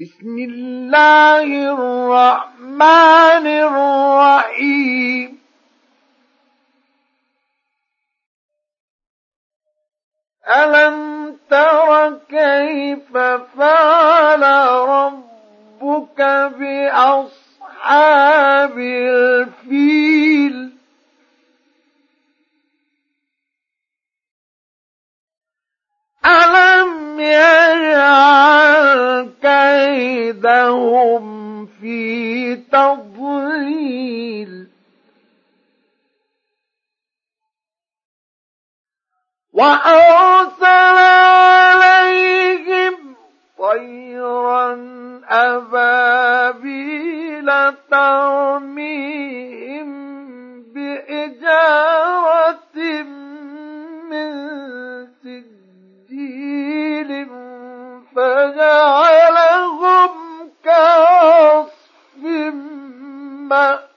بسم الله الرحمن الرحيم. ألم تر كيف فعل ربك بأصحاب كيدهم في تضليل. وأرسل عليهم طيرا أبابيل ترميهم بإجارة من سجيل فجعلهم مأكول